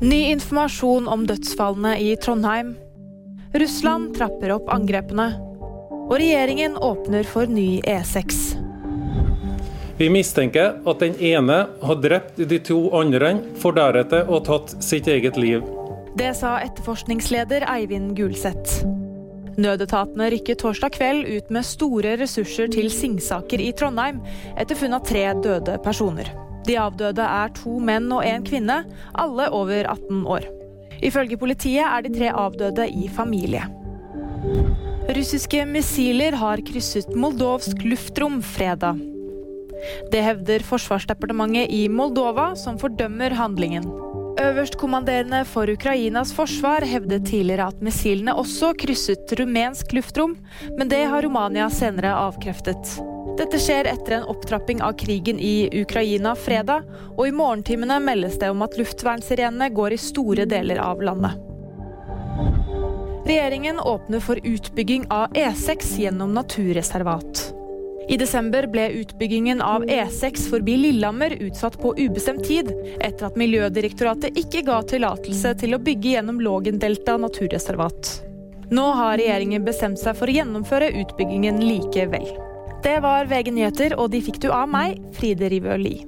Ny informasjon om dødsfallene i Trondheim. Russland trapper opp angrepene. Og regjeringen åpner for ny E6. Vi mistenker at den ene har drept de to andre, for deretter å ha tatt sitt eget liv. Det sa etterforskningsleder Eivind Gulseth. Nødetatene rykket torsdag kveld ut med store ressurser til Singsaker i Trondheim etter funn av tre døde personer. De avdøde er to menn og en kvinne, alle over 18 år. Ifølge politiet er de tre avdøde i familie. Russiske missiler har krysset moldovsk luftrom fredag. Det hevder Forsvarsdepartementet i Moldova, som fordømmer handlingen. Øverstkommanderende for Ukrainas forsvar hevdet tidligere at missilene også krysset rumensk luftrom, men det har Romania senere avkreftet. Dette skjer etter en opptrapping av krigen i Ukraina fredag, og i morgentimene meldes det om at luftvernsirenene går i store deler av landet. Regjeringen åpner for utbygging av E6 gjennom naturreservat. I desember ble utbyggingen av E6 forbi Lillehammer utsatt på ubestemt tid, etter at Miljødirektoratet ikke ga tillatelse til å bygge gjennom Lågendelta naturreservat. Nå har regjeringen bestemt seg for å gjennomføre utbyggingen likevel. Det var VG nyheter, og de fikk du av meg, Fride Rivø Lie.